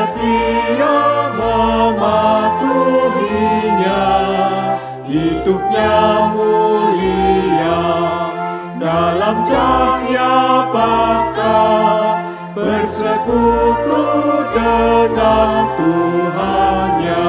setia mematuhinya hidupnya mulia. Dalam cahaya bakal bersekutu dengan Tuhannya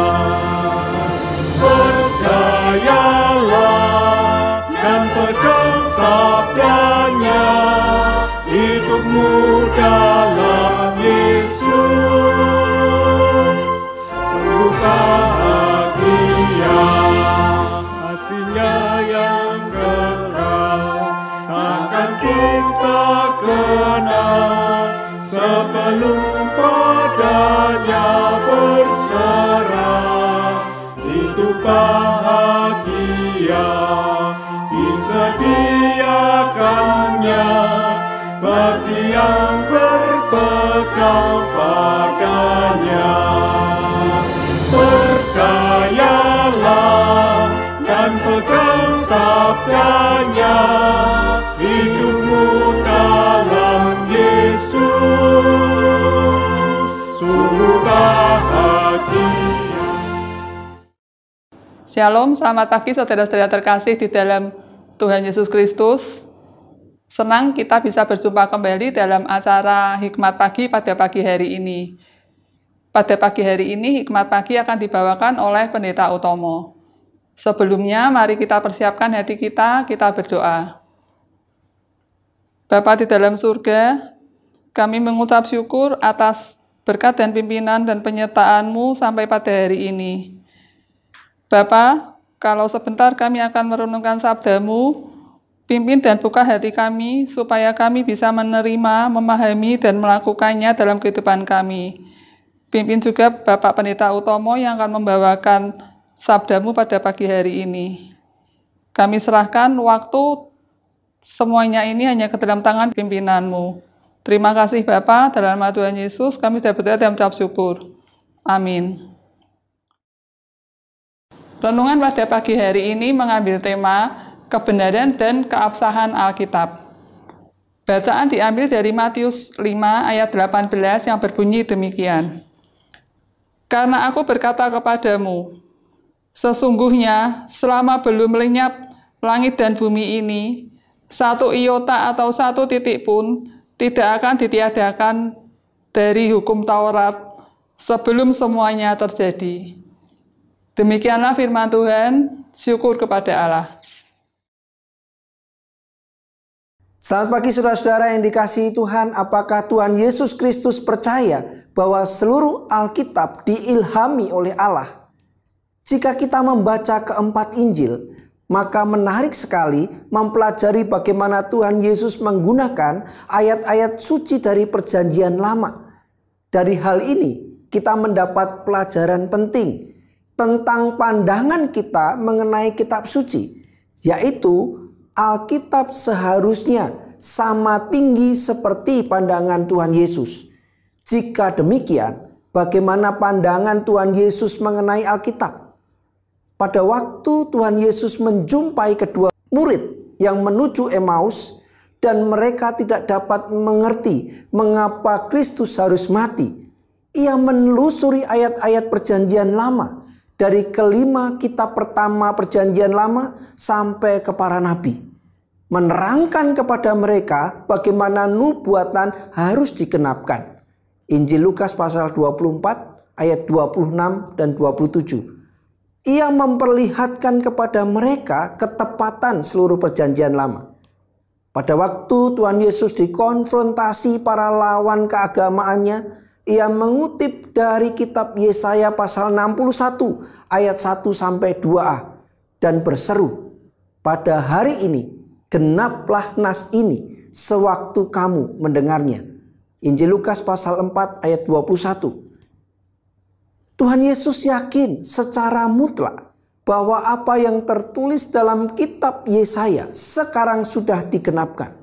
disediakannya bagi yang berpegang padanya. Percayalah dan pegang sabdanya Shalom, selamat pagi saudara-saudara terkasih di dalam Tuhan Yesus Kristus. Senang kita bisa berjumpa kembali dalam acara Hikmat Pagi pada pagi hari ini. Pada pagi hari ini, Hikmat Pagi akan dibawakan oleh Pendeta Utomo. Sebelumnya, mari kita persiapkan hati kita, kita berdoa. Bapa di dalam surga, kami mengucap syukur atas berkat dan pimpinan dan penyertaan-Mu sampai pada hari ini. Bapa, kalau sebentar kami akan merenungkan sabdamu, pimpin dan buka hati kami supaya kami bisa menerima, memahami, dan melakukannya dalam kehidupan kami. Pimpin juga Bapak Pendeta Utomo yang akan membawakan sabdamu pada pagi hari ini. Kami serahkan waktu semuanya ini hanya ke dalam tangan pimpinanmu. Terima kasih Bapak, dalam nama Tuhan Yesus kami sudah berdoa dan mengucap syukur. Amin. Renungan pada pagi hari ini mengambil tema kebenaran dan keabsahan Alkitab. Bacaan diambil dari Matius 5 ayat 18 yang berbunyi demikian. Karena aku berkata kepadamu, sesungguhnya selama belum lenyap langit dan bumi ini, satu iota atau satu titik pun tidak akan ditiadakan dari hukum Taurat sebelum semuanya terjadi. Demikianlah firman Tuhan, syukur kepada Allah. Selamat pagi saudara-saudara yang dikasihi Tuhan, apakah Tuhan Yesus Kristus percaya bahwa seluruh Alkitab diilhami oleh Allah? Jika kita membaca keempat Injil, maka menarik sekali mempelajari bagaimana Tuhan Yesus menggunakan ayat-ayat suci dari perjanjian lama. Dari hal ini, kita mendapat pelajaran penting tentang pandangan kita mengenai kitab suci, yaitu Alkitab seharusnya sama tinggi seperti pandangan Tuhan Yesus. Jika demikian, bagaimana pandangan Tuhan Yesus mengenai Alkitab? Pada waktu Tuhan Yesus menjumpai kedua murid yang menuju Emmaus dan mereka tidak dapat mengerti mengapa Kristus harus mati. Ia menelusuri ayat-ayat perjanjian lama dari kelima kitab pertama perjanjian lama sampai ke para nabi. Menerangkan kepada mereka bagaimana nubuatan harus dikenapkan. Injil Lukas pasal 24 ayat 26 dan 27. Ia memperlihatkan kepada mereka ketepatan seluruh perjanjian lama. Pada waktu Tuhan Yesus dikonfrontasi para lawan keagamaannya, ia mengutip dari kitab Yesaya pasal 61 ayat 1 sampai 2a dan berseru, "Pada hari ini genaplah nas ini sewaktu kamu mendengarnya." Injil Lukas pasal 4 ayat 21. Tuhan Yesus yakin secara mutlak bahwa apa yang tertulis dalam kitab Yesaya sekarang sudah digenapkan.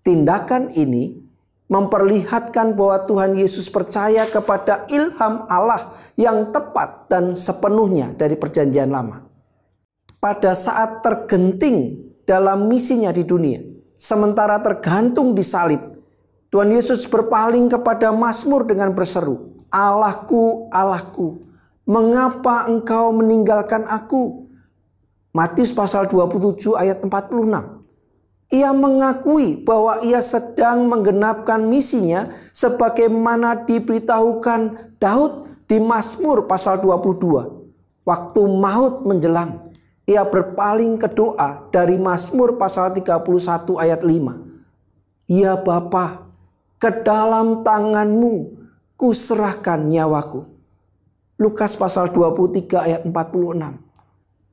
Tindakan ini memperlihatkan bahwa Tuhan Yesus percaya kepada ilham Allah yang tepat dan sepenuhnya dari Perjanjian Lama. Pada saat tergenting dalam misinya di dunia, sementara tergantung di salib, Tuhan Yesus berpaling kepada Mazmur dengan berseru, Allahku, Allahku, mengapa engkau meninggalkan aku? Matius pasal 27 ayat 46. Ia mengakui bahwa ia sedang menggenapkan misinya sebagaimana diberitahukan Daud di Mazmur pasal 22. Waktu maut menjelang, ia berpaling ke doa dari Mazmur pasal 31 ayat 5. Ya Bapa, ke dalam tanganmu kuserahkan nyawaku. Lukas pasal 23 ayat 46.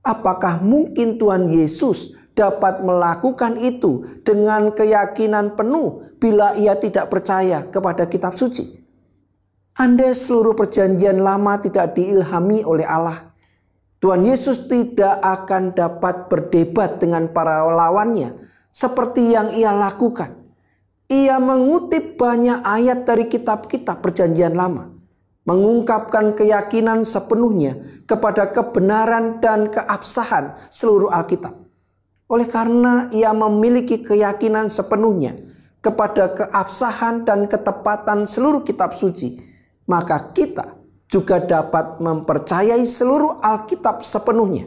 Apakah mungkin Tuhan Yesus dapat melakukan itu dengan keyakinan penuh bila ia tidak percaya kepada kitab suci? Andai seluruh perjanjian lama tidak diilhami oleh Allah, Tuhan Yesus tidak akan dapat berdebat dengan para lawannya seperti yang ia lakukan. Ia mengutip banyak ayat dari kitab-kitab perjanjian lama mengungkapkan keyakinan sepenuhnya kepada kebenaran dan keabsahan seluruh Alkitab. Oleh karena ia memiliki keyakinan sepenuhnya kepada keabsahan dan ketepatan seluruh kitab suci, maka kita juga dapat mempercayai seluruh Alkitab sepenuhnya.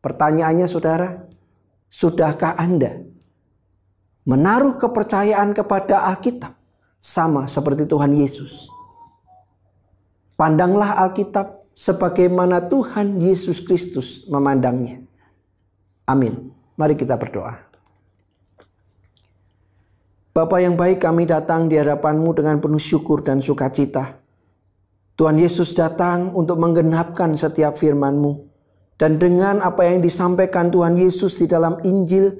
Pertanyaannya saudara, sudahkah Anda menaruh kepercayaan kepada Alkitab sama seperti Tuhan Yesus? Pandanglah Alkitab sebagaimana Tuhan Yesus Kristus memandangnya. Amin. Mari kita berdoa. Bapa yang baik kami datang di hadapanmu dengan penuh syukur dan sukacita. Tuhan Yesus datang untuk menggenapkan setiap firman-Mu. Dan dengan apa yang disampaikan Tuhan Yesus di dalam Injil,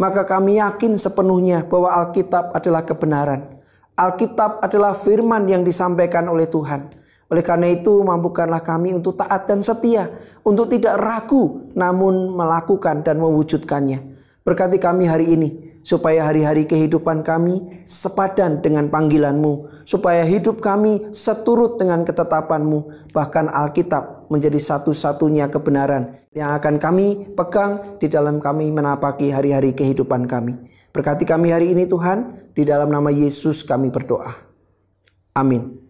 maka kami yakin sepenuhnya bahwa Alkitab adalah kebenaran. Alkitab adalah firman yang disampaikan oleh Tuhan. Oleh karena itu, mampukanlah kami untuk taat dan setia, untuk tidak ragu, namun melakukan dan mewujudkannya. Berkati kami hari ini, supaya hari-hari kehidupan kami sepadan dengan panggilanmu, supaya hidup kami seturut dengan ketetapanmu, bahkan Alkitab menjadi satu-satunya kebenaran yang akan kami pegang di dalam kami menapaki hari-hari kehidupan kami. Berkati kami hari ini Tuhan, di dalam nama Yesus kami berdoa. Amin.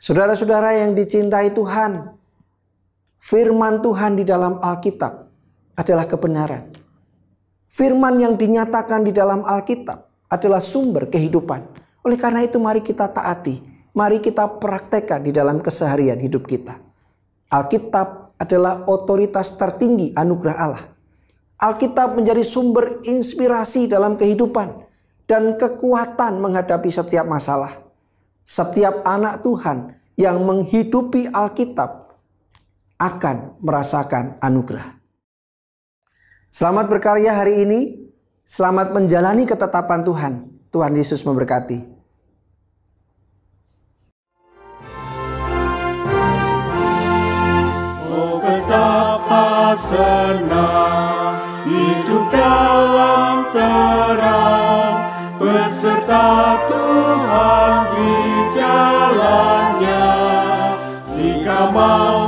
Saudara-saudara yang dicintai Tuhan, firman Tuhan di dalam Alkitab adalah kebenaran. Firman yang dinyatakan di dalam Alkitab adalah sumber kehidupan. Oleh karena itu mari kita taati. Mari kita praktekkan di dalam keseharian hidup kita. Alkitab adalah otoritas tertinggi anugerah Allah. Alkitab menjadi sumber inspirasi dalam kehidupan dan kekuatan menghadapi setiap masalah. Setiap anak Tuhan yang menghidupi Alkitab akan merasakan anugerah. Selamat berkarya hari ini. Selamat menjalani ketetapan Tuhan. Tuhan Yesus memberkati. Oh betapa senang hidup dalam terang beserta jalannya. Jika mau